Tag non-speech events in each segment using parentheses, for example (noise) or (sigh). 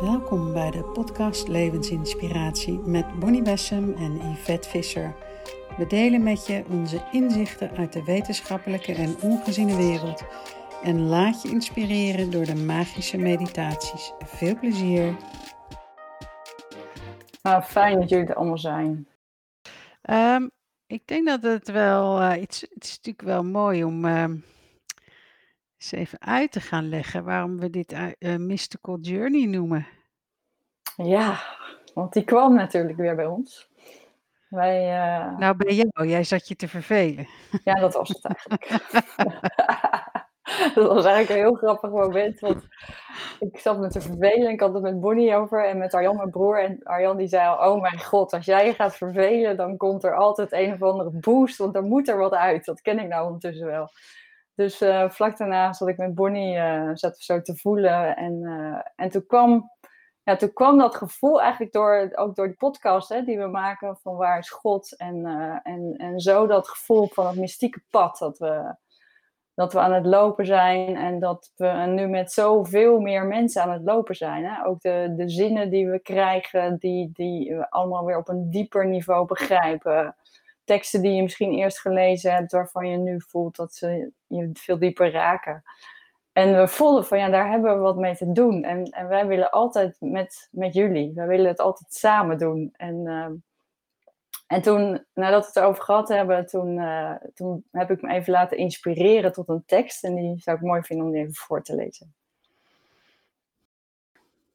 Welkom bij de podcast Levensinspiratie met Bonnie Bessem en Yvette Visser. We delen met je onze inzichten uit de wetenschappelijke en ongeziene wereld en laat je inspireren door de magische meditaties. Veel plezier! Nou, fijn dat jullie er allemaal zijn. Um, ik denk dat het wel, uh, iets, het is natuurlijk wel mooi om uh, eens even uit te gaan leggen waarom we dit uh, Mystical Journey noemen. Ja, want die kwam natuurlijk weer bij ons. Wij, Nou, bij jou, jij zat je te vervelen. Ja, dat was het eigenlijk. (laughs) dat was eigenlijk een heel grappig moment, want ik zat me te vervelen. Ik had het met Bonnie over en met Arjan, mijn broer. En Arjan die zei al, oh mijn god, als jij je gaat vervelen, dan komt er altijd een of andere boost, want dan moet er wat uit. Dat ken ik nou ondertussen wel. Dus uh, vlak daarna zat ik met Bonnie uh, zat zo te voelen. En, uh, en toen, kwam, ja, toen kwam dat gevoel eigenlijk door, ook door die podcast hè, die we maken van waar is God. En, en, en zo dat gevoel van het mystieke pad dat we, dat we aan het lopen zijn en dat we nu met zoveel meer mensen aan het lopen zijn. Hè? Ook de, de zinnen die we krijgen, die, die we allemaal weer op een dieper niveau begrijpen. Teksten die je misschien eerst gelezen hebt, waarvan je nu voelt dat ze je veel dieper raken. En we voelden van ja, daar hebben we wat mee te doen. En, en wij willen altijd met, met jullie, wij willen het altijd samen doen. En uh, en toen, nadat we het erover gehad hebben, toen, uh, toen heb ik me even laten inspireren tot een tekst. En die zou ik mooi vinden om die even voor te lezen.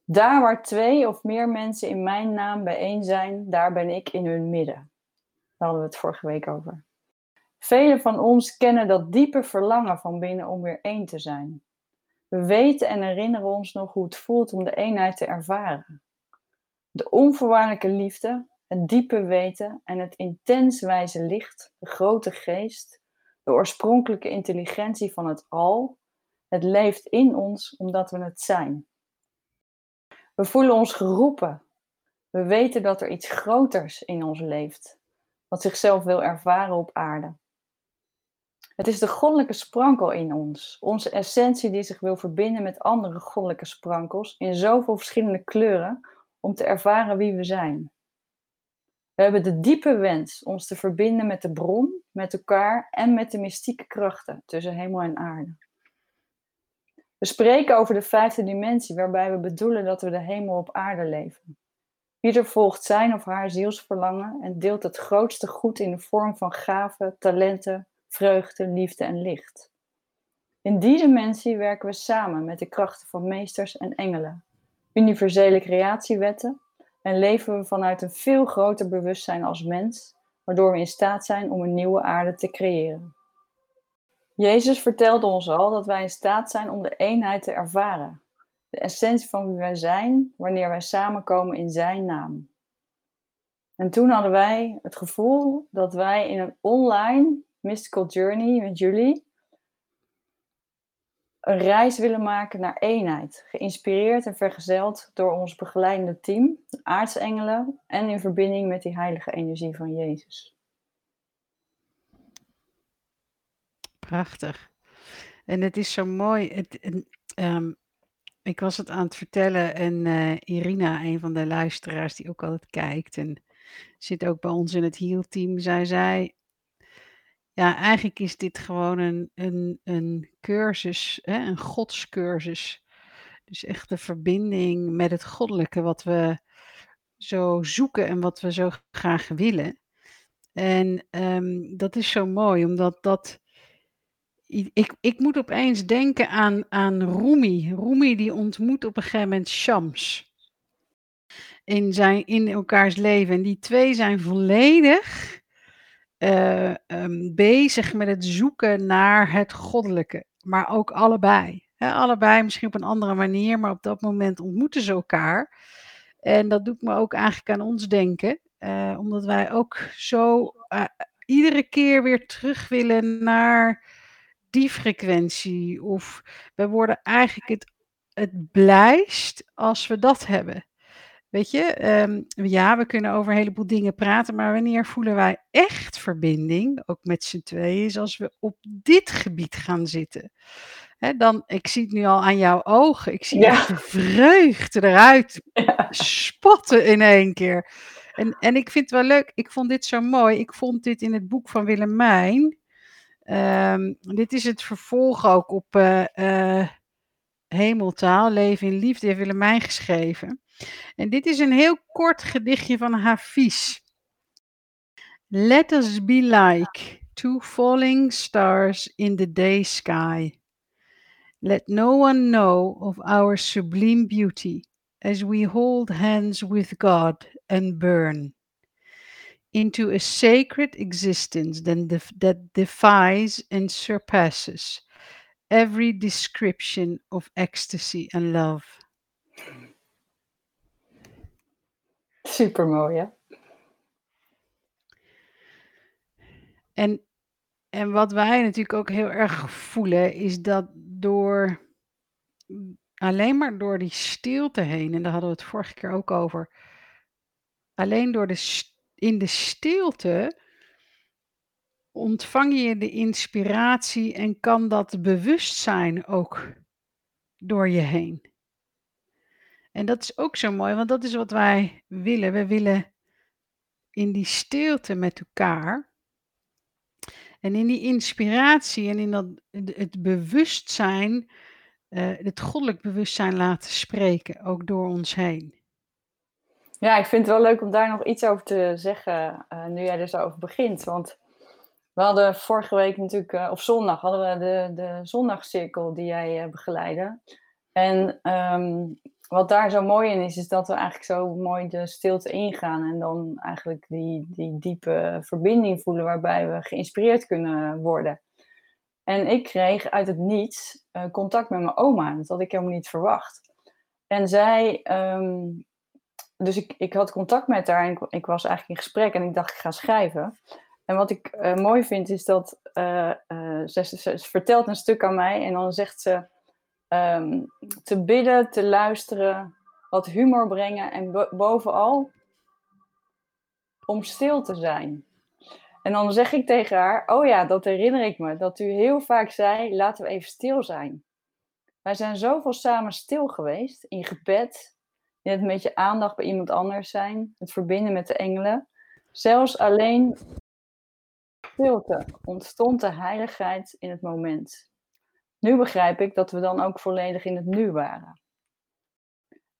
Daar waar twee of meer mensen in mijn naam bijeen zijn, daar ben ik in hun midden. Daar hadden we het vorige week over. Velen van ons kennen dat diepe verlangen van binnen om weer één te zijn. We weten en herinneren ons nog hoe het voelt om de eenheid te ervaren. De onvoorwaardelijke liefde, het diepe weten en het intens wijze licht, de grote geest, de oorspronkelijke intelligentie van het al, het leeft in ons omdat we het zijn. We voelen ons geroepen. We weten dat er iets groters in ons leeft, wat zichzelf wil ervaren op aarde. Het is de goddelijke sprankel in ons, onze essentie die zich wil verbinden met andere goddelijke sprankels in zoveel verschillende kleuren om te ervaren wie we zijn. We hebben de diepe wens ons te verbinden met de bron, met elkaar en met de mystieke krachten tussen hemel en aarde. We spreken over de vijfde dimensie, waarbij we bedoelen dat we de hemel op aarde leven. Ieder volgt zijn of haar zielsverlangen en deelt het grootste goed in de vorm van gaven, talenten, vreugde, liefde en licht. In die dimensie werken we samen met de krachten van meesters en engelen, universele creatiewetten en leven we vanuit een veel groter bewustzijn als mens, waardoor we in staat zijn om een nieuwe aarde te creëren. Jezus vertelde ons al dat wij in staat zijn om de eenheid te ervaren, de essentie van wie wij zijn wanneer wij samenkomen in Zijn naam. En toen hadden wij het gevoel dat wij in een online mystical journey met jullie een reis willen maken naar eenheid, geïnspireerd en vergezeld door ons begeleidende team, de aartsengelen en in verbinding met die heilige energie van Jezus. Prachtig. En het is zo mooi. Het, um, ik was het aan het vertellen en uh, Irina, een van de luisteraars die ook altijd kijkt en zit ook bij ons in het Heal team, zij zei, ja, eigenlijk is dit gewoon een, een, een cursus, hè, een godscursus. Dus echt de verbinding met het goddelijke, wat we zo zoeken en wat we zo graag willen. En um, dat is zo mooi, omdat dat. Ik, ik moet opeens denken aan, aan Rumi. Rumi die ontmoet op een gegeven moment Shams. In, zijn, in elkaars leven. En die twee zijn volledig uh, um, bezig met het zoeken naar het goddelijke. Maar ook allebei. Allebei misschien op een andere manier, maar op dat moment ontmoeten ze elkaar. En dat doet me ook eigenlijk aan ons denken. Uh, omdat wij ook zo uh, iedere keer weer terug willen naar die frequentie. Of we worden eigenlijk het, het blijst als we dat hebben. Weet je, um, ja, we kunnen over een heleboel dingen praten, maar wanneer voelen wij echt verbinding, ook met z'n tweeën, is als we op dit gebied gaan zitten. hè, dan ik zie het nu al aan jouw ogen. Ik zie Ja. echt de vreugde eruit (laughs) Ja. spatten in één keer. En en ik vind het wel leuk, ik vond dit zo mooi. Ik vond dit in het boek van Willemijn. Ehm, dit is het vervolg ook op, eh, eh, Hemeltaal, Leven in Liefde, heeft Willemijn geschreven. En dit is een heel kort gedichtje van Hafiz. Let us be like two falling stars in the day sky. Let no one know of our sublime beauty as we hold hands with God and burn into a sacred existence that defies and surpasses every description of ecstasy and love. Super mooi, hè? En, en wat wij natuurlijk ook heel erg voelen, is dat door alleen maar door die stilte heen, en daar hadden we het vorige keer ook over, alleen door de s- in de stilte ontvang je de inspiratie en kan dat bewustzijn ook door je heen. En dat is ook zo mooi, want dat is wat wij willen. We willen in die stilte met elkaar en in die inspiratie en in dat, het bewustzijn, eh, het goddelijk bewustzijn laten spreken, ook door ons heen. Ja, ik vind het wel leuk om daar nog iets over te zeggen, eh, nu jij er zo over begint. Want we hadden vorige week natuurlijk, eh, of zondag, hadden we de, de zondagcirkel die jij eh, begeleidde. En ehm, wat daar zo mooi in is, is dat we eigenlijk zo mooi de stilte ingaan en dan eigenlijk die, die diepe verbinding voelen waarbij we geïnspireerd kunnen worden. En ik kreeg uit het niets contact met mijn oma. Dat had ik helemaal niet verwacht. En zij, ehm, dus ik, ik had contact met haar en ik, ik was eigenlijk in gesprek en ik dacht, ik ga schrijven. En wat ik eh, mooi vind is dat eh, eh, ze, vertelt een stuk aan mij en dan zegt ze ehm, te bidden, te luisteren, wat humor brengen en bo- bovenal om stil te zijn. En dan zeg ik tegen haar, oh ja, dat herinner ik me, dat u heel vaak zei, laten we even stil zijn. Wij zijn zoveel samen stil geweest, in gebed, in het met je aandacht bij iemand anders zijn, het verbinden met de engelen. Zelfs alleen stilte ontstond de heiligheid in het moment. Nu begrijp ik dat we dan ook volledig in het nu waren.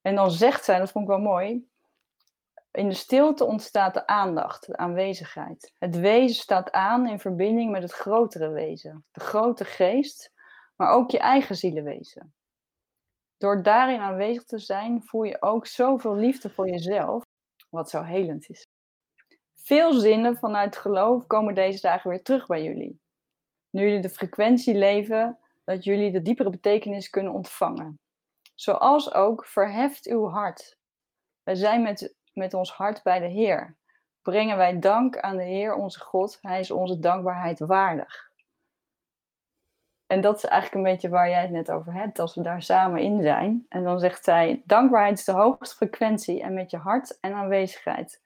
En dan zegt zij, dat vond ik wel mooi, in de stilte ontstaat de aandacht, de aanwezigheid. Het wezen staat aan in verbinding met het grotere wezen, de grote geest, maar ook je eigen zielenwezen. Door daarin aanwezig te zijn, voel je ook zoveel liefde voor jezelf, wat zo helend is. Veel zinnen vanuit geloof komen deze dagen weer terug bij jullie. Nu jullie de frequentie leven, dat jullie de diepere betekenis kunnen ontvangen. Zoals ook verheft uw hart. Wij zijn met, met ons hart bij de Heer. Brengen wij dank aan de Heer, onze God. Hij is onze dankbaarheid waardig. En dat is eigenlijk een beetje waar jij het net over hebt, als we daar samen in zijn. En dan zegt zij, dankbaarheid is de hoogste frequentie en met je hart en aanwezigheid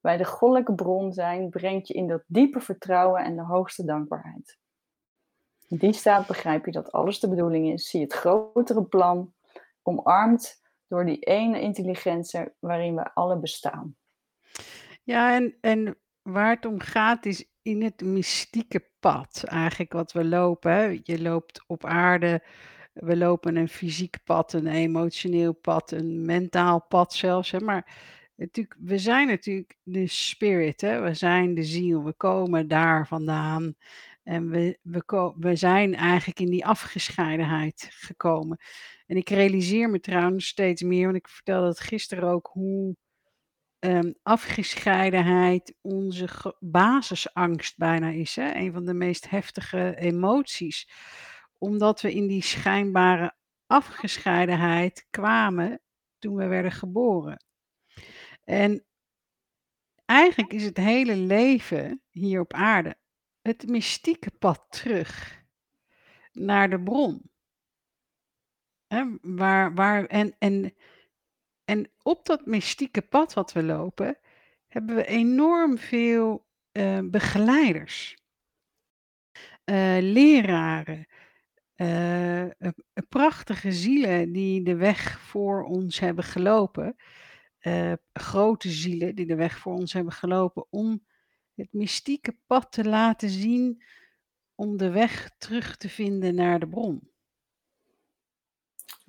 bij de goddelijke bron zijn, brengt je in dat diepe vertrouwen en de hoogste dankbaarheid. In die staat begrijp je dat alles de bedoeling is. Zie het grotere plan, omarmd door die ene intelligentie waarin we alle bestaan. Ja, en, en waar het om gaat is in het mystieke pad eigenlijk wat we lopen. Je loopt op aarde, we lopen een fysiek pad, een emotioneel pad, een mentaal pad zelfs. Hè. Maar natuurlijk, we zijn natuurlijk de spirit, hè. we zijn de ziel, we komen daar vandaan. En we, we, we zijn eigenlijk in die afgescheidenheid gekomen. En ik realiseer me trouwens steeds meer, want ik vertelde het gisteren ook, hoe ehm, afgescheidenheid onze basisangst bijna is. Hè? Een van de meest heftige emoties. Omdat we in die schijnbare afgescheidenheid kwamen toen we werden geboren. En eigenlijk is het hele leven hier op aarde het mystieke pad terug naar de bron. Hè? Waar, waar, en, en, en op dat mystieke pad wat we lopen, hebben we enorm veel eh, begeleiders, eh, leraren, uh, prachtige zielen die de weg voor ons hebben gelopen. Uh, grote zielen die de weg voor ons hebben gelopen om het mystieke pad te laten zien om de weg terug te vinden naar de bron.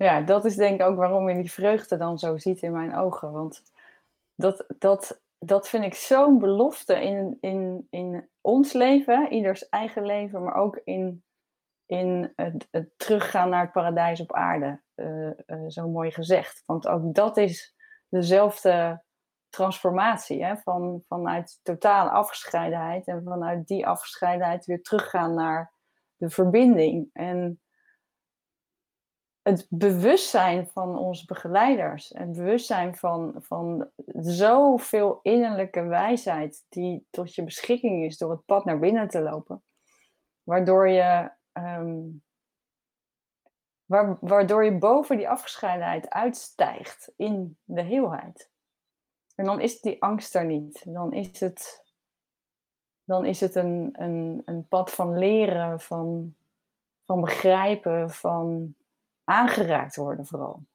Ja, dat is denk ik ook waarom je die vreugde dan zo ziet in mijn ogen. Want dat, dat, dat vind ik zo'n belofte in, in, in ons leven, ieders eigen leven, maar ook in, in het, het teruggaan naar het paradijs op aarde. Uh, uh, zo mooi gezegd. Want ook dat is dezelfde transformatie. Hè? Van, vanuit totale afgescheidenheid en vanuit die afgescheidenheid weer teruggaan naar de verbinding. En het bewustzijn van onze begeleiders, het bewustzijn van, van zoveel innerlijke wijsheid die tot je beschikking is door het pad naar binnen te lopen, waardoor je, um, waardoor je boven die afgescheidenheid uitstijgt in de heelheid. En dan is die angst er niet. Dan is het, dan is het een, een, een pad van leren, van, van begrijpen, van aangeraakt worden vooral.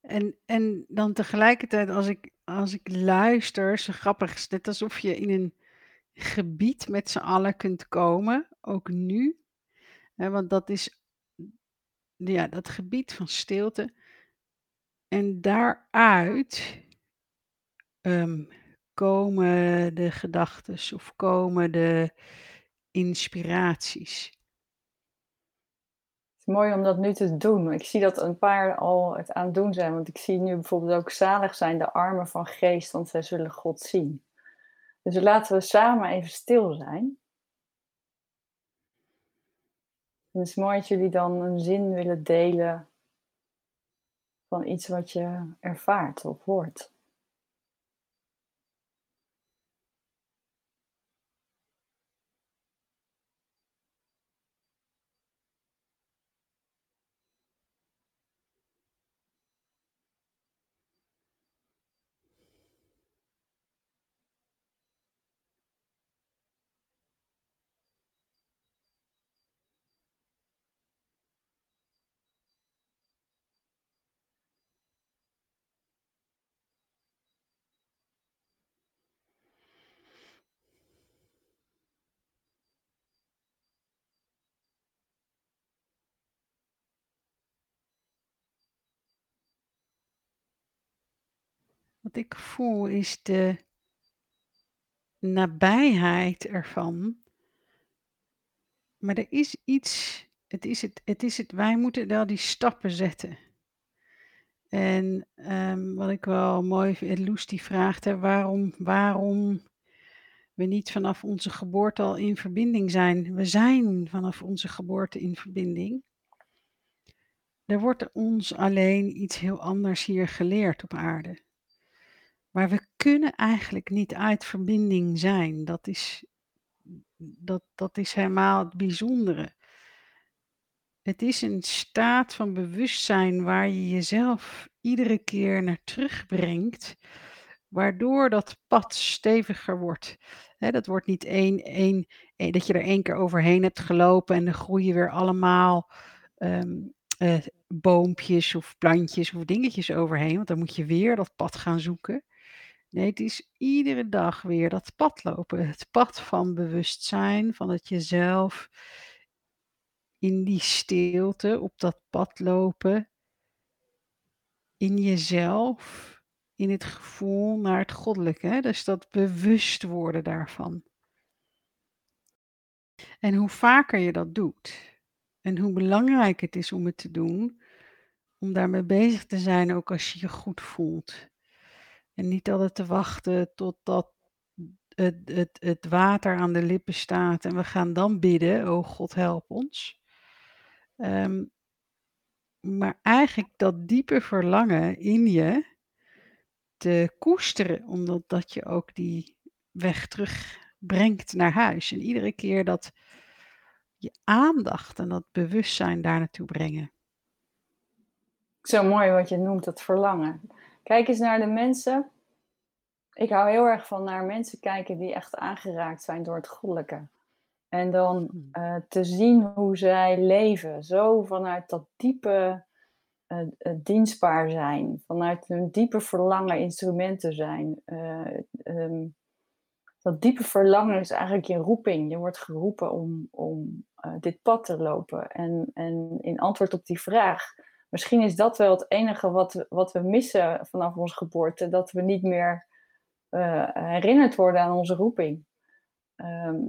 En, en dan tegelijkertijd, als ik, als ik luister, zo grappig is net alsof je in een gebied met z'n allen kunt komen, ook nu. Hè, want dat is ja, dat gebied van stilte. En daaruit um, komen de gedachten of komen de inspiraties. Het is mooi om dat nu te doen. Ik zie dat een paar al het aan het doen zijn. Want ik zie nu bijvoorbeeld ook zalig zijn de armen van geest, want zij zullen God zien. Dus laten we samen even stil zijn. het is mooi dat jullie dan een zin willen delen van iets wat je ervaart of hoort. Wat ik voel is de nabijheid ervan. Maar er is iets, het is het, het is het, wij moeten wel die stappen zetten. En um, wat ik wel mooi vind, Loes die vraagt, hè, waarom, waarom we niet vanaf onze geboorte al in verbinding zijn. We zijn vanaf onze geboorte in verbinding. Er wordt ons alleen iets heel anders hier geleerd op aarde. Maar we kunnen eigenlijk niet uit verbinding zijn. Dat is, dat, dat is helemaal het bijzondere. Het is een staat van bewustzijn waar je jezelf iedere keer naar terugbrengt, waardoor dat pad steviger wordt. dat wordt niet één, één, dat je er één keer overheen hebt gelopen en dan groeien weer allemaal eh, boompjes of plantjes of dingetjes overheen, want dan moet je weer dat pad gaan zoeken. Nee, het is iedere dag weer dat pad lopen. Het pad van bewustzijn, van het jezelf in die stilte op dat pad lopen. In jezelf, in het gevoel naar het goddelijke. Dus dat bewust worden daarvan. En hoe vaker je dat doet, en hoe belangrijk het is om het te doen, om daarmee bezig te zijn, ook als je je goed voelt. En niet altijd te wachten totdat het, het, het water aan de lippen staat en we gaan dan bidden, oh God help ons. Um, maar eigenlijk dat diepe verlangen in je te koesteren, omdat dat je ook die weg terugbrengt naar huis. En iedere keer dat je aandacht en dat bewustzijn daar naartoe brengen. Zo mooi wat je noemt, dat verlangen. Kijk eens naar de mensen. Ik hou heel erg van naar mensen kijken die echt aangeraakt zijn door het goddelijke. En dan Hmm. eh, te zien hoe zij leven, zo vanuit dat diepe eh, eh, dienstbaar zijn, vanuit hun diepe verlangen instrumenten zijn. Eh, ehm, dat diepe verlangen is eigenlijk je roeping. Je wordt geroepen om, om dit pad te lopen. En, en in antwoord op die vraag, misschien is dat wel het enige wat, wat we missen vanaf onze geboorte, dat we niet meer eh, herinnerd worden aan onze roeping. Ehm,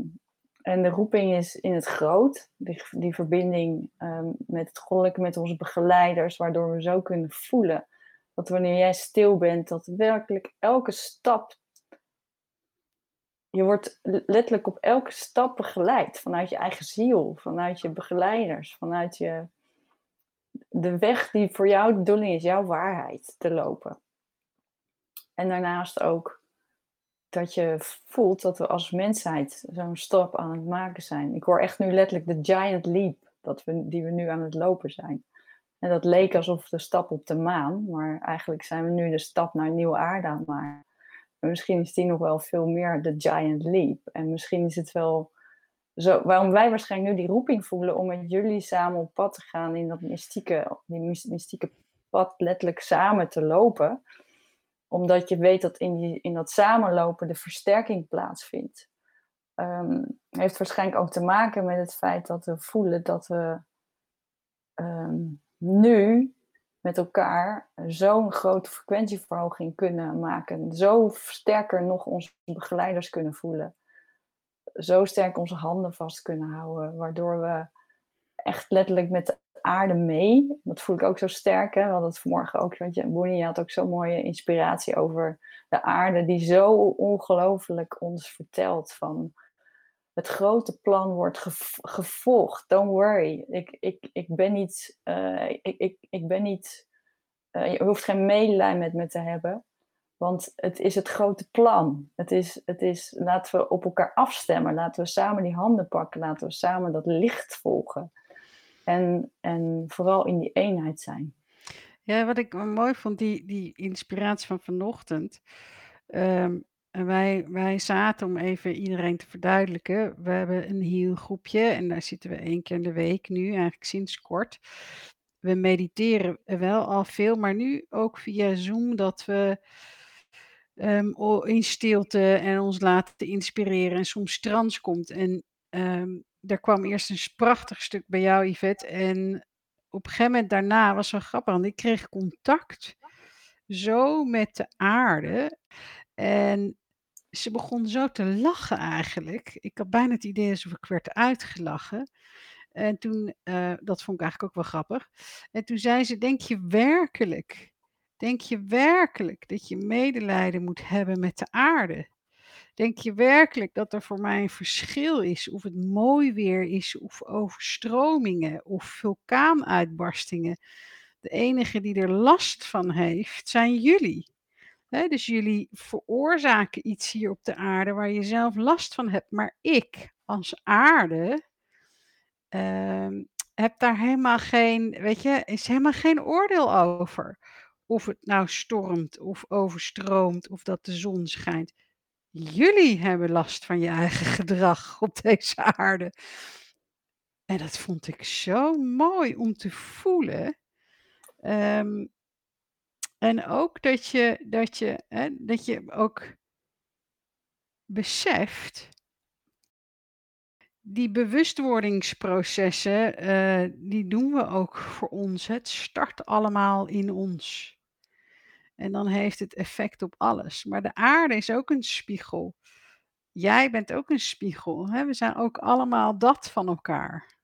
en de roeping is in het groot, die, die verbinding ehm, met het goddelijke, met onze begeleiders, waardoor we zo kunnen voelen dat wanneer jij stil bent, dat werkelijk elke stap, je wordt letterlijk op elke stap begeleid vanuit je eigen ziel, vanuit je begeleiders, vanuit je, de weg die voor jou de bedoeling is, jouw waarheid te lopen. En daarnaast ook dat je voelt dat we als mensheid zo'n stap aan het maken zijn. Ik hoor echt nu letterlijk de giant leap dat we, die we nu aan het lopen zijn. En dat leek alsof de stap op de maan, maar eigenlijk zijn we nu de stap naar nieuwe aarde aan het maken. En misschien is die nog wel veel meer de giant leap. En misschien is het wel zo, waarom wij waarschijnlijk nu die roeping voelen om met jullie samen op pad te gaan in dat mystieke, die mys- mystieke pad letterlijk samen te lopen omdat je weet dat in, die, in dat samenlopen de versterking plaatsvindt. Ehm, heeft waarschijnlijk ook te maken met het feit dat we voelen dat we ehm, nu met elkaar zo'n grote frequentieverhoging kunnen maken. Zo sterker nog onze begeleiders kunnen voelen. Zo sterk onze handen vast kunnen houden. Waardoor we echt letterlijk met de aarde mee. Dat voel ik ook zo sterk. Hè? We hadden het vanmorgen ook. Want je, Bonnie had ook zo'n mooie inspiratie over de aarde. Die zo ongelooflijk ons vertelt van... Het grote plan wordt gev- gevolgd. Don't worry. Ik, ik, ik ben niet... eh, ik, ik, ik ben niet eh, je hoeft geen medelijden met me te hebben. Want het is het grote plan. Het is, het is, laten we op elkaar afstemmen. Laten we samen die handen pakken. Laten we samen dat licht volgen. En, en vooral in die eenheid zijn. Ja, wat ik mooi vond, die, die inspiratie van vanochtend. En wij, wij zaten, om even iedereen te verduidelijken, we hebben een heel groepje en daar zitten we één keer in de week nu, eigenlijk sinds kort. We mediteren wel al veel, maar nu ook via Zoom dat we o- in stilte en ons laten inspireren en soms trans komt. En ehm er kwam eerst een prachtig stuk bij jou, Yvette, en op een gegeven moment daarna was wel grappig, want ik kreeg contact zo met de aarde. En ze begon zo te lachen eigenlijk. Ik had bijna het idee alsof ik werd uitgelachen. En toen, eh, dat vond ik eigenlijk ook wel grappig. En toen zei ze: Denk je werkelijk, denk je werkelijk dat je medelijden moet hebben met de aarde? Denk je werkelijk dat er voor mij een verschil is of het mooi weer is of overstromingen of vulkaanuitbarstingen? De enige die er last van heeft zijn jullie. Dus jullie veroorzaken iets hier op de aarde waar je zelf last van hebt. Maar ik als aarde ehm, heb daar helemaal geen, weet je, is helemaal geen oordeel over. Of het nou stormt of overstroomt of dat de zon schijnt. Jullie hebben last van je eigen (laughs) gedrag op deze aarde. En dat vond ik zo mooi om te voelen. Ehm, en ook dat je, dat je, hè, dat je ook beseft. Die bewustwordingsprocessen, eh, die doen we ook voor ons. Het start allemaal in ons. En dan heeft het effect op alles. Maar de aarde is ook een spiegel. Jij bent ook een spiegel. Hè? We zijn ook allemaal dat van elkaar.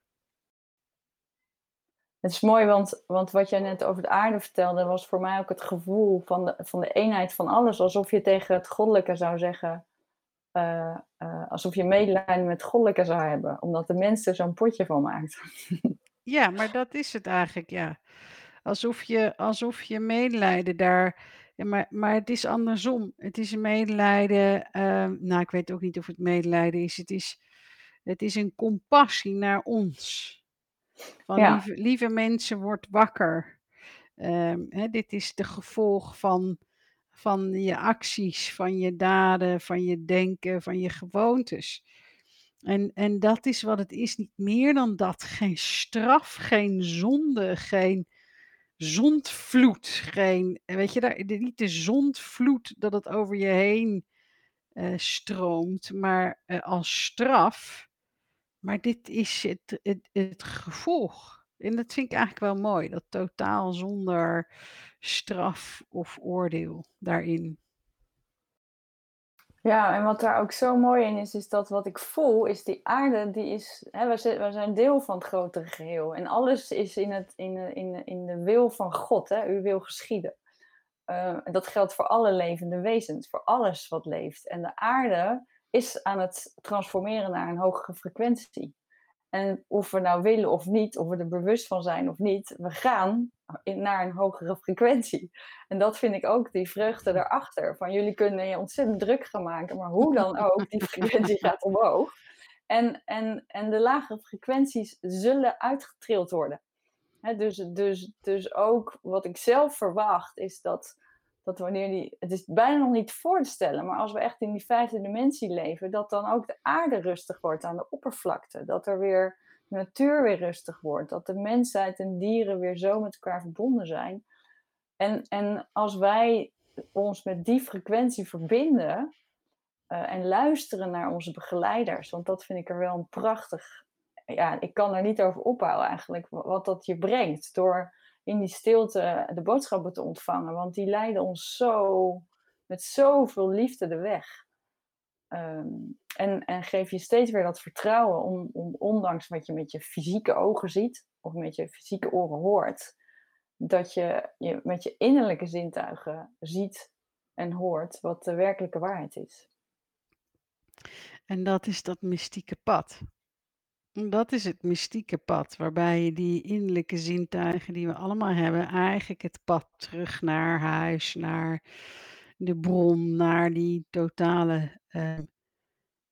Het is mooi, want, want wat jij net over de aarde vertelde, was voor mij ook het gevoel van van de eenheid van alles. Alsof je tegen het goddelijke zou zeggen, uh, uh, alsof je medelijden met goddelijke zou hebben, omdat de mens er zo'n potje van maakt. (laughs) Ja, maar dat is het eigenlijk, ja. Alsof je, alsof je medelijden daar. Ja, maar, maar het is andersom. Het is een medelijden. Uh, nou, ik weet ook niet of het medelijden is. Het is, het is een compassie naar ons. Van Ja. lieve, lieve mensen, word wakker. Um, hè, dit is de gevolg van, van je acties, van je daden, van je denken, van je gewoontes. En en dat is wat het is, niet meer dan dat. Geen straf, geen zonde, geen zondvloed, geen weet je, daar niet de zondvloed dat het over je heen, eh, stroomt, maar, eh, als straf. Maar dit is het het het gevolg. En dat vind ik eigenlijk wel mooi, dat totaal zonder straf of oordeel daarin. Ja, en wat daar ook zo mooi in is, is dat wat ik voel, is die aarde, die is, hè, we, zijn, deel van het grotere geheel. En alles is in, het, in, de, in, in de wil van God, hè, uw wil geschieden. Uh, dat geldt voor alle levende wezens, voor alles wat leeft. En de aarde is aan het transformeren naar een hogere frequentie. En of we nou willen of niet, of we er bewust van zijn of niet, we gaan in, naar een hogere frequentie. En dat vind ik ook die vreugde daarachter. Van jullie kunnen je ontzettend druk gaan maken, maar hoe dan ook, die frequentie (laughs) gaat omhoog. En, en, en de lagere frequenties zullen uitgetrild worden. dus, dus, dus ook wat ik zelf verwacht is dat dat wanneer die, het is bijna nog niet voor te stellen, maar als we echt in die vijfde dimensie leven, dat dan ook de aarde rustig wordt aan de oppervlakte. Dat er weer de natuur weer rustig wordt. Dat de mensheid en dieren weer zo met elkaar verbonden zijn. En, en als wij ons met die frequentie verbinden uh, en luisteren naar onze begeleiders, want dat vind ik er wel een prachtig. Ja, ik kan er niet over ophouden eigenlijk, wat dat je brengt. Door in die stilte de boodschappen te ontvangen. Want die leiden ons zo, met zoveel liefde de weg. Ehm, en, en geef je steeds weer dat vertrouwen om, om, ondanks wat je met je fysieke ogen ziet of met je fysieke oren hoort, dat je, je met je innerlijke zintuigen ziet en hoort wat de werkelijke waarheid is. En dat is dat mystieke pad. Dat is het mystieke pad, waarbij je die innerlijke zintuigen die we allemaal hebben, eigenlijk het pad terug naar huis, naar de bron, naar die totale uh,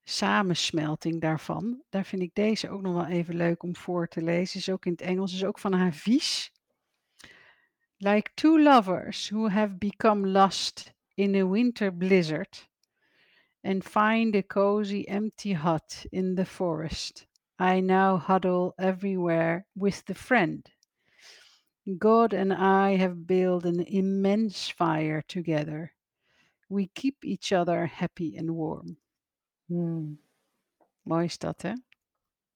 samensmelting daarvan. Daar vind ik deze ook nog wel even leuk om voor te lezen. Is ook in het Engels, is ook van Havies. Like two lovers who have become lost in a winter blizzard and find a cozy empty hut in the forest. I now huddle everywhere with the friend. God and I have built an immense fire together. We keep each other happy and warm. Hmm. Mooi is dat, hè?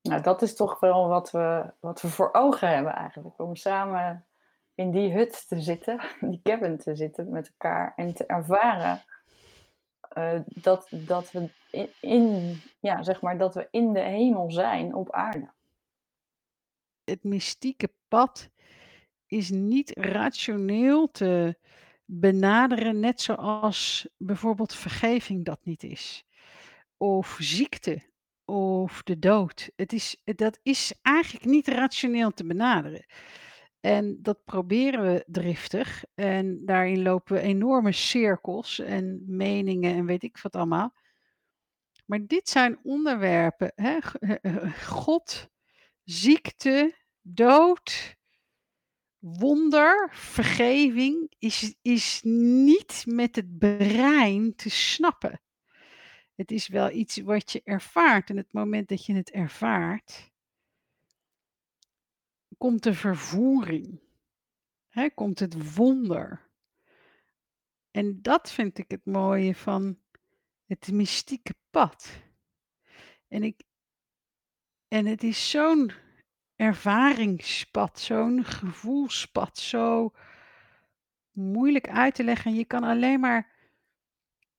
Nou, dat is toch wel wat we, wat we voor ogen hebben eigenlijk. Om samen in die hut te zitten, (laughs) die cabin te zitten met elkaar en te ervaren uh, dat, dat we in, ja, zeg maar, dat we in de hemel zijn op aarde. Het mystieke pad is niet rationeel te benaderen, net zoals bijvoorbeeld vergeving dat niet is. Of ziekte of de dood. Het is, dat is eigenlijk niet rationeel te benaderen. En dat proberen we driftig. En daarin lopen we enorme cirkels en meningen en weet ik wat allemaal. Maar dit zijn onderwerpen. Hè? God, ziekte, dood, wonder, vergeving is, is niet met het brein te snappen. Het is wel iets wat je ervaart. En het moment dat je het ervaart, komt de vervoering. Komt het wonder. En dat vind ik het mooie van het mystieke pad. En, ik, en het is zo'n ervaringspad, zo'n gevoelspad, zo moeilijk uit te leggen. Je kan alleen maar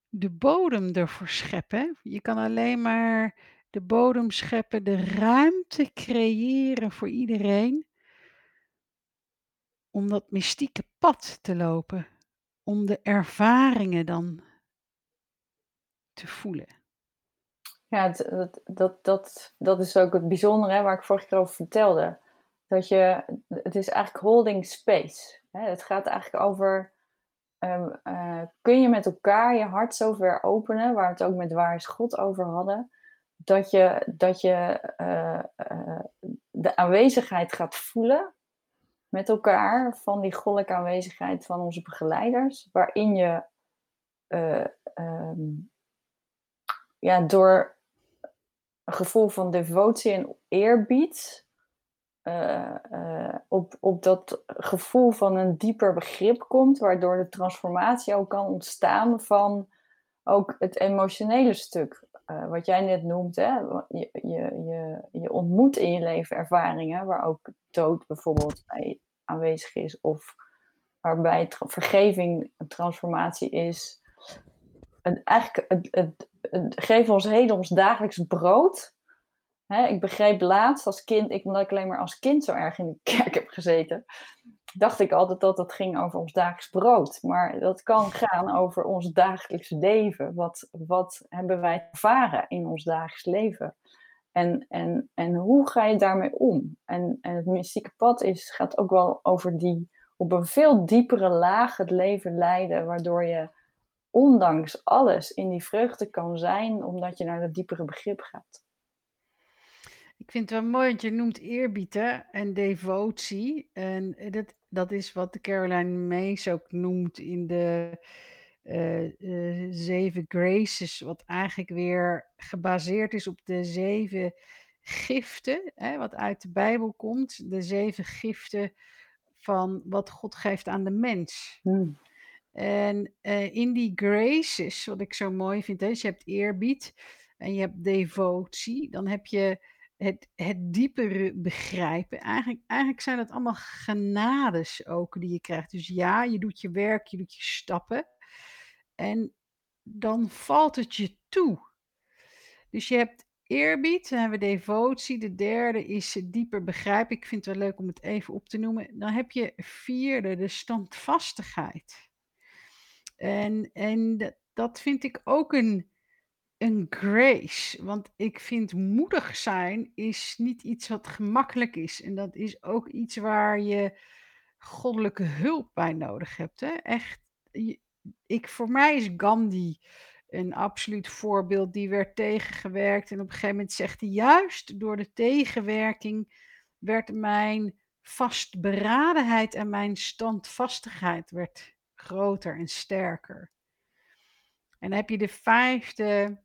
de bodem ervoor scheppen. Je kan alleen maar de bodem scheppen, de ruimte creëren voor iedereen om dat mystieke pad te lopen, om de ervaringen dan te voelen. Ja, dat, dat, dat, dat is ook het bijzondere waar ik vorige keer over vertelde. Dat je, het is eigenlijk holding space. Hè? Het gaat eigenlijk over, um, uh, kun je met elkaar je hart zo ver openen, waar we het ook met Waar is God over hadden, dat je, dat je uh, uh, de aanwezigheid gaat voelen met elkaar van die goddelijke aanwezigheid van onze begeleiders, waarin je uh, um, ja, door een gevoel van devotie en eerbied. Uh, op, op dat gevoel van een dieper begrip komt, waardoor de transformatie ook kan ontstaan van ook het emotionele stuk. Uh, wat jij net noemt, hè? Je, je, je, je ontmoet in je leven ervaringen waar ook dood bijvoorbeeld bij aanwezig is, of waarbij vergeving een transformatie is. En eigenlijk, het, het, ons heden ons dagelijks brood. Hè, ik begreep laatst als kind, ik, omdat ik alleen maar als kind zo erg in de (laughs) kerk heb gezeten, dacht ik altijd dat het ging over ons dagelijks brood. Maar dat kan gaan over ons dagelijks leven. Wat, wat hebben wij ervaren in ons dagelijks leven? En, en, en hoe ga je daarmee om? En, en het mystieke pad is, gaat ook wel over die op een veel diepere laag het leven leiden, waardoor je ondanks alles in die vreugde kan zijn, omdat je naar dat diepere begrip gaat. Ik vind het wel mooi, want je noemt eerbied en devotie. En dat, dat is wat Caroline Mees ook noemt in de uh, uh, zeven graces, wat eigenlijk weer gebaseerd is op de zeven giften, hè, wat uit de Bijbel komt. De zeven giften van wat God geeft aan de mens. Hmm. En in die graces, wat ik zo mooi vind, hè, dus je hebt eerbied en je hebt devotie, dan heb je het, het diepere begrijpen. Eigenlijk, eigenlijk zijn dat allemaal genades ook die je krijgt. Dus ja, je doet je werk, je doet je stappen. En dan valt het je toe. Dus je hebt eerbied, dan hebben we devotie. De derde is dieper begrijpen. Ik vind het wel leuk om het even op te noemen. Dan heb je vierde, de standvastigheid. En, en dat vind ik ook een, een grace. Want ik vind moedig zijn is niet iets wat gemakkelijk is. En dat is ook iets waar je goddelijke hulp bij nodig hebt. Hè? Echt, ik, voor mij is Gandhi een absoluut voorbeeld. Die werd tegengewerkt. En op een gegeven moment zegt hij: juist door de tegenwerking werd mijn vastberadenheid en mijn standvastigheid werd groter en sterker. En dan heb je de vijfde,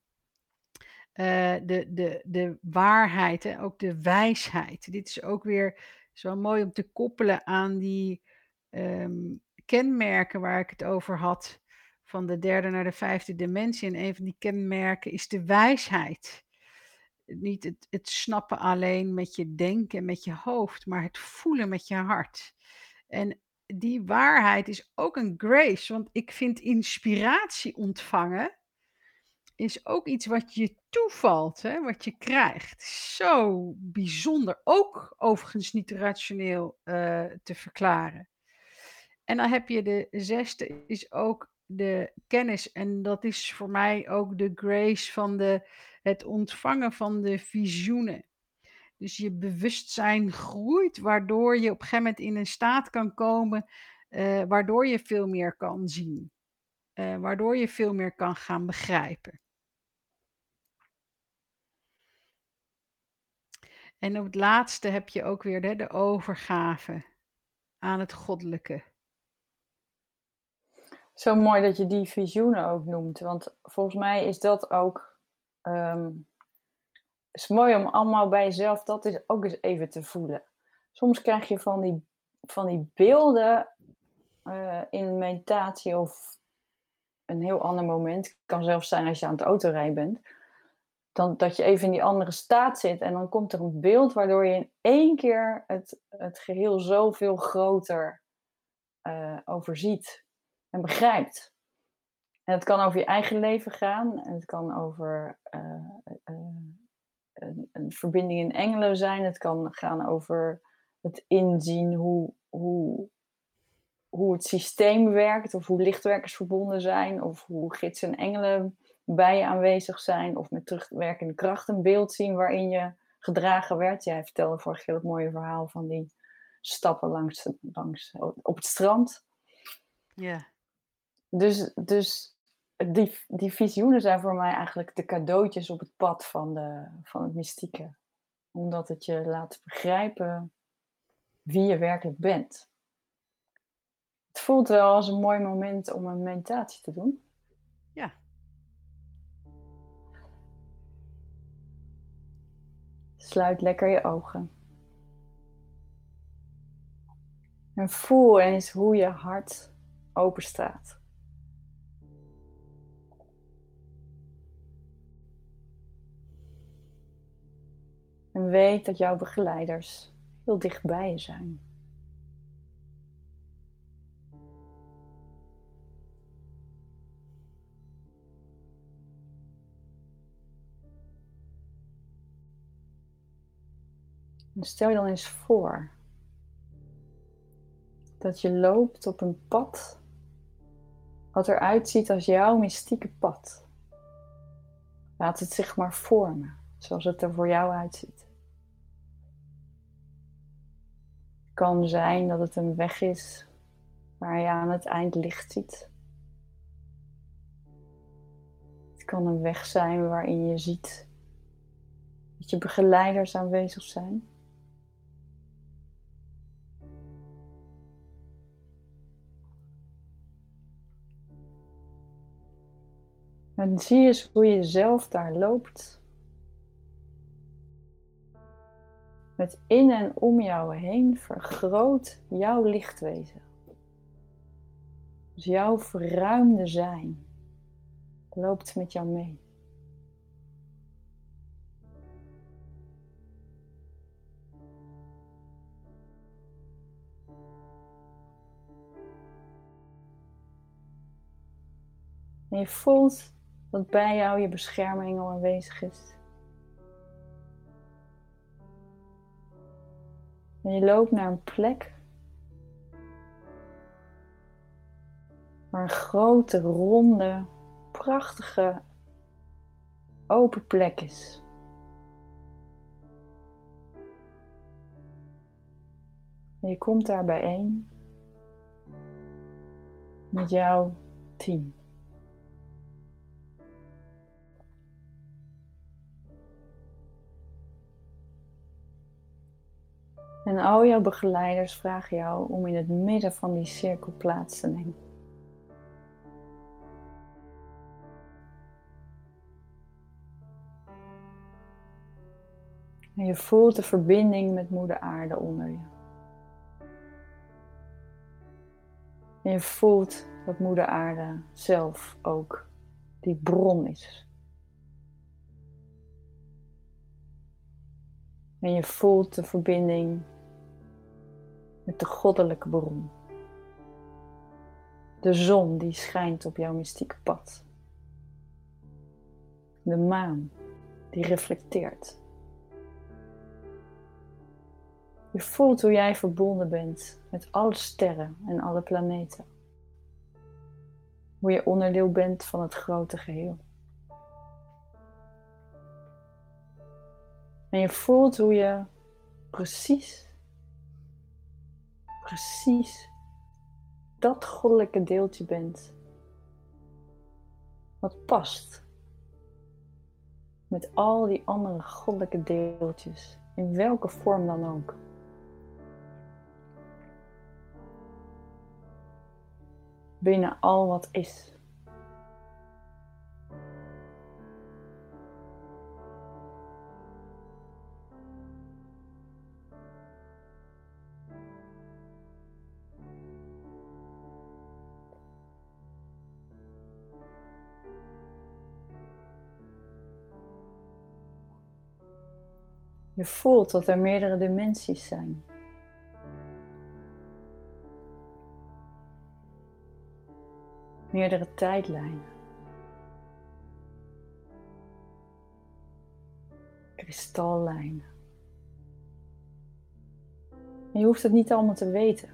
uh, de, de, de waarheid en ook de wijsheid. Dit is ook weer zo mooi om te koppelen aan die um, kenmerken waar ik het over had. Van de derde naar de vijfde dimensie. En een van die kenmerken is de wijsheid. Niet het, het snappen alleen met je denken, met je hoofd, maar het voelen met je hart. En die waarheid is ook een grace, want ik vind inspiratie ontvangen is ook iets wat je toevalt, hè, wat je krijgt. Zo bijzonder, ook overigens niet rationeel uh, te verklaren. En dan heb je de zesde, is ook de kennis. En dat is voor mij ook de grace van de, het ontvangen van de visioenen. Dus je bewustzijn groeit, waardoor je op een gegeven moment in een staat kan komen, uh, waardoor je veel meer kan zien. Uh, waardoor je veel meer kan gaan begrijpen. En op het laatste heb je ook weer de, de overgave aan het goddelijke. Zo mooi dat je die visioenen ook noemt. Want volgens mij is dat ook. Um, is mooi om allemaal bij jezelf dat is ook eens even te voelen. Soms krijg je van die, van die beelden uh, in meditatie of een heel ander moment. Het kan zelfs zijn als je aan het autorijden bent. Dan, dat je even in die andere staat zit en dan komt er een beeld waardoor je in één keer het, het geheel zoveel groter uh, overziet en begrijpt. En het kan over je eigen leven gaan. En het kan over uh, uh, een, een, verbinding in engelen zijn. Het kan gaan over het inzien hoe, hoe, hoe het systeem werkt. Of hoe lichtwerkers verbonden zijn. Of hoe gidsen en engelen bij je aanwezig zijn. Of met terugwerkende kracht een beeld zien waarin je gedragen werd. Jij vertelde vorige keer het mooie verhaal van die stappen langs, langs op het strand. Ja. Dus, dus die, die visioenen zijn voor mij eigenlijk de cadeautjes op het pad van, de, van het mystieke. Omdat het je laat begrijpen wie je werkelijk bent. Het voelt wel als een mooi moment om een meditatie te doen. Sluit lekker je ogen. En voel eens hoe je hart open staat. En weet dat jouw begeleiders heel dichtbij je zijn. Stel je dan eens voor dat je loopt op een pad wat eruit ziet als jouw mystieke pad. Laat het zich maar vormen zoals het er voor jou uitziet. Het kan zijn dat het een weg is waar je aan het eind licht ziet. Het kan een weg zijn waarin je ziet dat je begeleiders aanwezig zijn. En zie eens hoe je zelf daar loopt. Met in en om jou heen vergroot jouw lichtwezen. Dus jouw verruimde zijn loopt met jou mee. En je voelt dat bij jou je bescherming al aanwezig is. En je loopt naar een plek waar een grote, ronde, prachtige, open plek is. En je komt daar bijeen met jouw team. En al jouw begeleiders vragen jou om in het midden van die cirkel plaats te nemen. En je voelt de verbinding met Moeder Aarde onder je. En je voelt dat Moeder Aarde zelf ook die bron is. En je voelt de verbinding met de goddelijke bron. De zon die schijnt op jouw mystieke pad. De maan die reflecteert. Je voelt hoe jij verbonden bent met alle sterren en alle planeten. Hoe je onderdeel bent van het grote geheel. En je voelt hoe je precies, precies dat goddelijke deeltje bent. Wat past met al die andere goddelijke deeltjes, in welke vorm dan ook. Binnen al wat is. Je voelt dat er meerdere dimensies zijn. Meerdere tijdlijnen. Kristallijnen. je hoeft het niet allemaal te weten.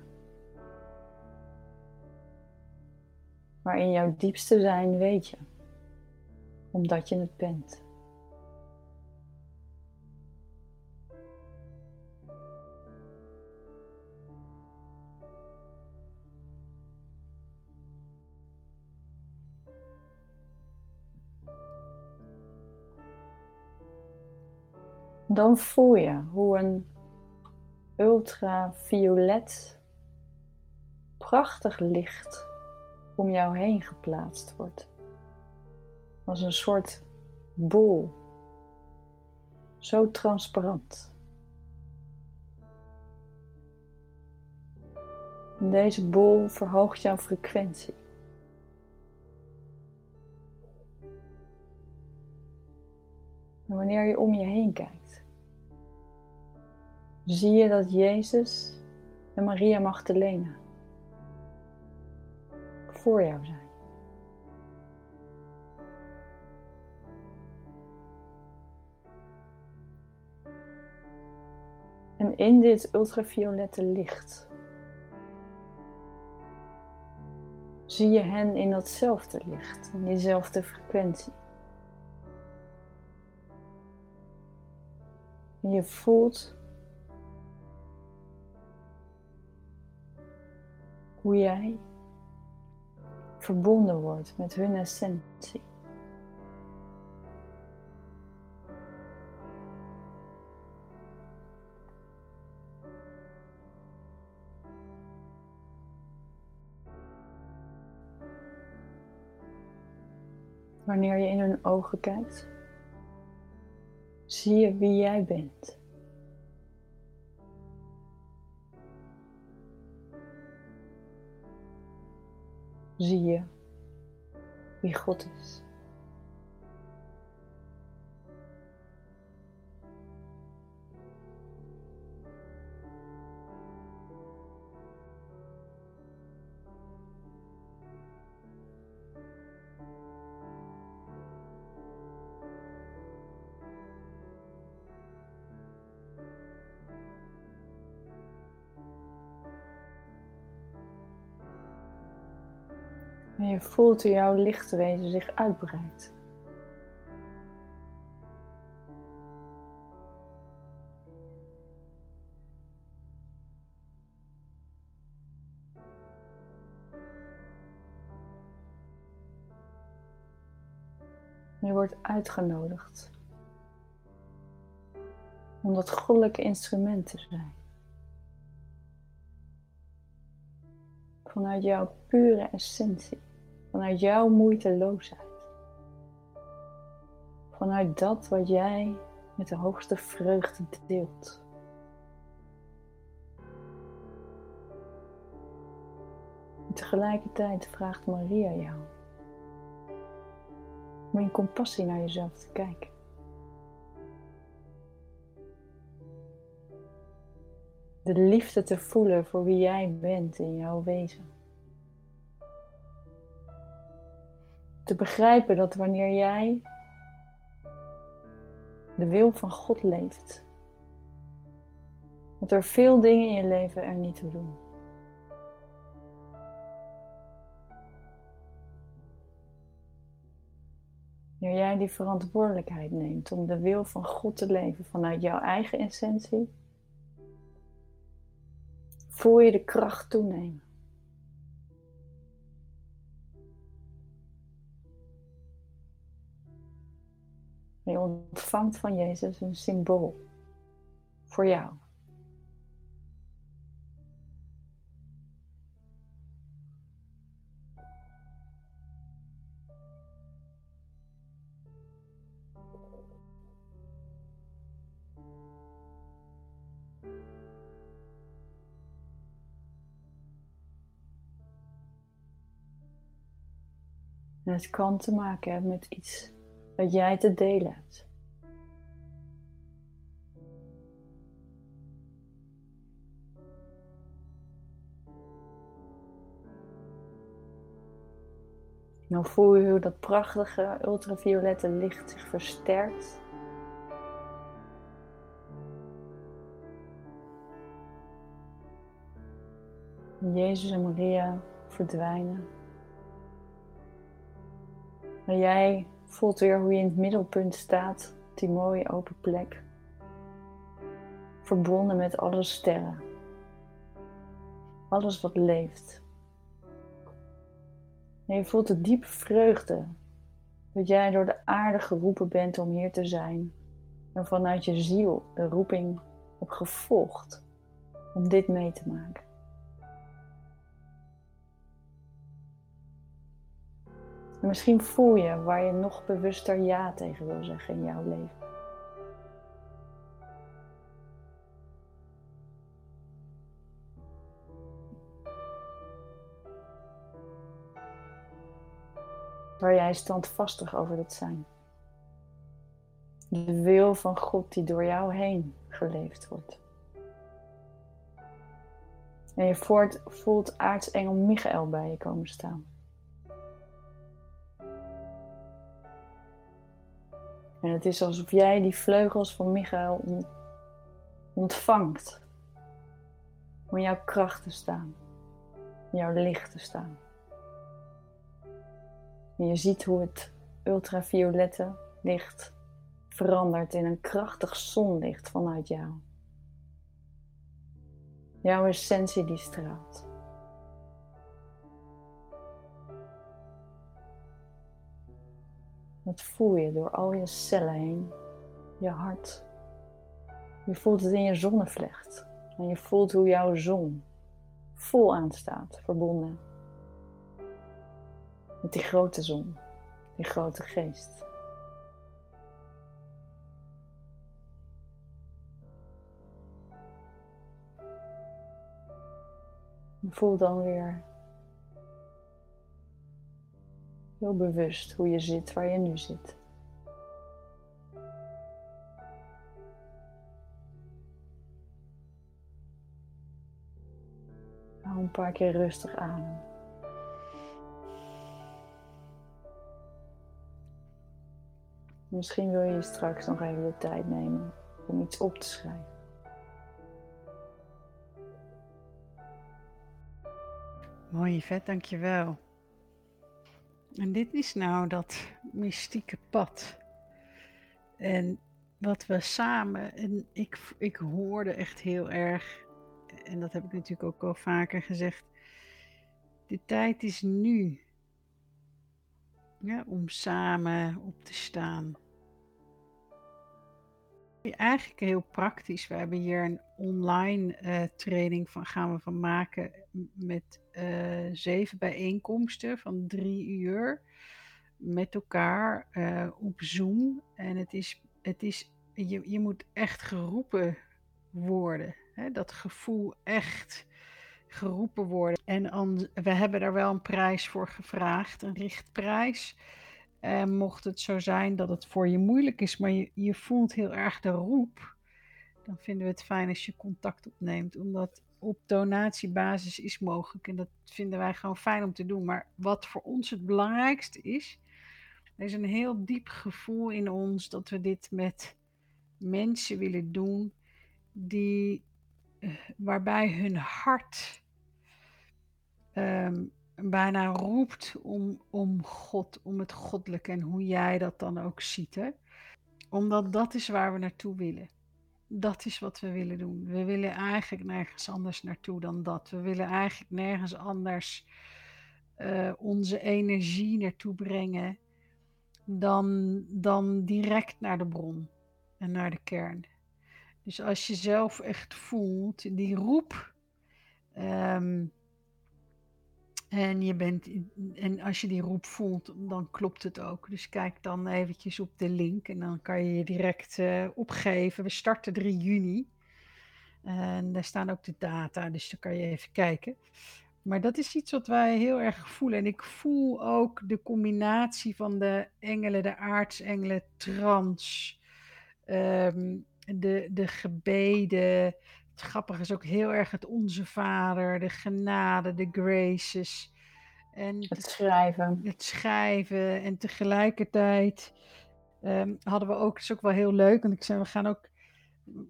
Maar in jouw diepste zijn weet je, omdat je het bent. Dan voel je hoe een ultraviolet, prachtig licht om jou heen geplaatst wordt. Als een soort bol. Zo transparant. Deze bol verhoogt jouw frequentie. En wanneer je om je heen kijkt, zie je dat Jezus en Maria Magdalena voor jou zijn. En in dit ultraviolette licht zie je hen in datzelfde licht, in diezelfde frequentie. En je voelt hoe jij verbonden wordt met hun essentie. Wanneer je in hun ogen kijkt, zie je wie jij bent. Zie je wie God is. Voelt hoe jouw lichtwezen zich uitbreidt. Je wordt uitgenodigd om dat goddelijke instrument te zijn. Vanuit jouw pure essentie vanuit jouw moeiteloosheid. Vanuit dat wat jij met de hoogste vreugde deelt. Tegelijkertijd vraagt Maria jou om in compassie naar jezelf te kijken. De liefde te voelen voor wie jij bent in jouw wezen. Te begrijpen dat wanneer jij de wil van God leeft, dat er veel dingen in je leven er niet toe doen. Wanneer jij die verantwoordelijkheid neemt om de wil van God te leven vanuit jouw eigen essentie, voel je de kracht toenemen. Je ontvangt van Jezus een symbool voor jou. En het kan te maken hebben met iets wat jij te delen hebt. Nou voel je hoe dat prachtige ultraviolette licht zich versterkt. Jezus en Maria verdwijnen. Maar jij voelt weer hoe je in het middelpunt staat, op die mooie open plek. Verbonden met alle sterren. Alles wat leeft. En je voelt de diepe vreugde dat jij door de aarde geroepen bent om hier te zijn. En vanuit je ziel de roeping hebt gevolgd om dit mee te maken. Misschien voel je waar je nog bewuster ja tegen wil zeggen in jouw leven. Waar jij standvastig over dat zijn. De wil van God die door jou heen geleefd wordt. En je voelt aartsengel Michael bij je komen staan. En het is alsof jij die vleugels van Michael ontvangt. Om jouw kracht te staan. Jouw licht te staan. En je ziet hoe het ultraviolette licht verandert in een krachtig zonlicht vanuit jou. Jouw essentie die straalt. Dat voel je door al je cellen heen, je hart. Je voelt het in je zonnevlecht. En je voelt hoe jouw zon vol aanstaat, verbonden met die grote zon, die grote geest. voel dan weer heel bewust hoe je zit waar je nu zit. Hou een paar keer rustig aan. Misschien wil je straks nog even de tijd nemen om iets op te schrijven. Mooi, vet, dankjewel. En dit is nou dat mystieke pad. En wat we samen, en ik, ik hoorde echt heel erg, en dat heb ik natuurlijk ook al vaker gezegd, de tijd is nu. Ja, om samen op te staan. Eigenlijk heel praktisch. We hebben hier een online uh, training van gaan we van maken met uh, zeven bijeenkomsten van drie uur met elkaar uh, op Zoom. En het is, het is je, je moet echt geroepen worden. Hè? Dat gevoel echt geroepen worden. En we hebben daar wel een prijs voor gevraagd, een richtprijs. En mocht het zo zijn dat het voor je moeilijk is, maar je, je voelt heel erg de roep, dan vinden we het fijn als je contact opneemt. Omdat op donatiebasis is mogelijk. En dat vinden wij gewoon fijn om te doen. Maar wat voor ons het belangrijkste is, er is een heel diep gevoel in ons dat we dit met mensen willen doen die, eh, waarbij hun hart um, bijna roept om, om God, om het goddelijke en hoe jij dat dan ook ziet. Hè? Omdat dat is waar we naartoe willen. Dat is wat we willen doen. We willen eigenlijk nergens anders naartoe dan dat. We willen eigenlijk nergens anders uh, onze energie naartoe brengen dan, dan direct naar de bron en naar de kern. Dus als je zelf echt voelt, die roep. Um, en, je bent, en als je die roep voelt, dan klopt het ook. Dus kijk dan eventjes op de link en dan kan je je direct uh, opgeven. We starten 3 juni. En daar staan ook de data, dus dan kan je even kijken. Maar dat is iets wat wij heel erg voelen. En ik voel ook de combinatie van de engelen, de aartsengelen, trans, um, de, de gebeden, het grappige is ook heel erg het Onze Vader, de genade, de graces. En het schrijven. Het schrijven. En tegelijkertijd um, hadden we ook, het is ook wel heel leuk, want ik zei, we gaan ook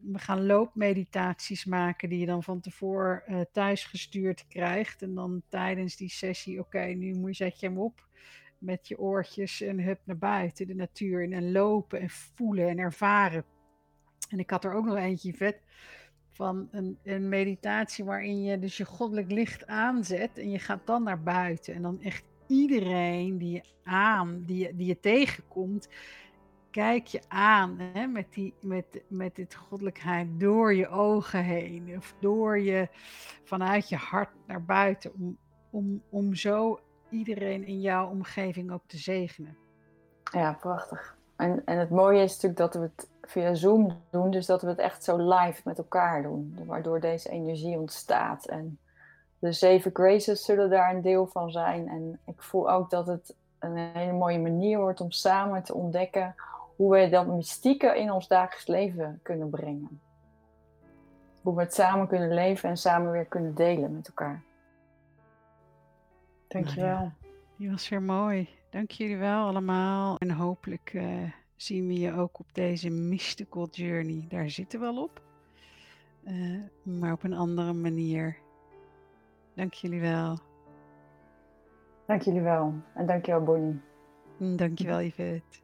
we gaan loopmeditaties maken die je dan van tevoren uh, thuis gestuurd krijgt. En dan tijdens die sessie, oké, okay, nu moet je, zet je hem op met je oortjes en hup naar buiten, de natuur in. En lopen en voelen en ervaren. En ik had er ook nog eentje vet van een, een, meditatie waarin je dus je goddelijk licht aanzet en je gaat dan naar buiten. En dan echt iedereen die je aan, die je, die je tegenkomt, kijk je aan hè, met, die, met, met dit goddelijkheid door je ogen heen. Of door je, vanuit je hart naar buiten. Om, om, om zo iedereen in jouw omgeving ook te zegenen. Ja, prachtig. En, en het mooie is natuurlijk dat we het via Zoom doen, dus dat we het echt zo live met elkaar doen, waardoor deze energie ontstaat. En de zeven graces zullen daar een deel van zijn. En ik voel ook dat het een hele mooie manier wordt om samen te ontdekken hoe we dat mystieke in ons dagelijks leven kunnen brengen. Hoe we het samen kunnen leven en samen weer kunnen delen met elkaar. Dankjewel. Nou ja, die was weer mooi. Dank jullie wel allemaal. En hopelijk uh, zien we je ook op deze mystical journey. Daar zitten we al op. Uh, maar op een andere manier. Dank jullie wel. Dank jullie wel. En dank jou, Bonnie. Dank je wel, Yvette.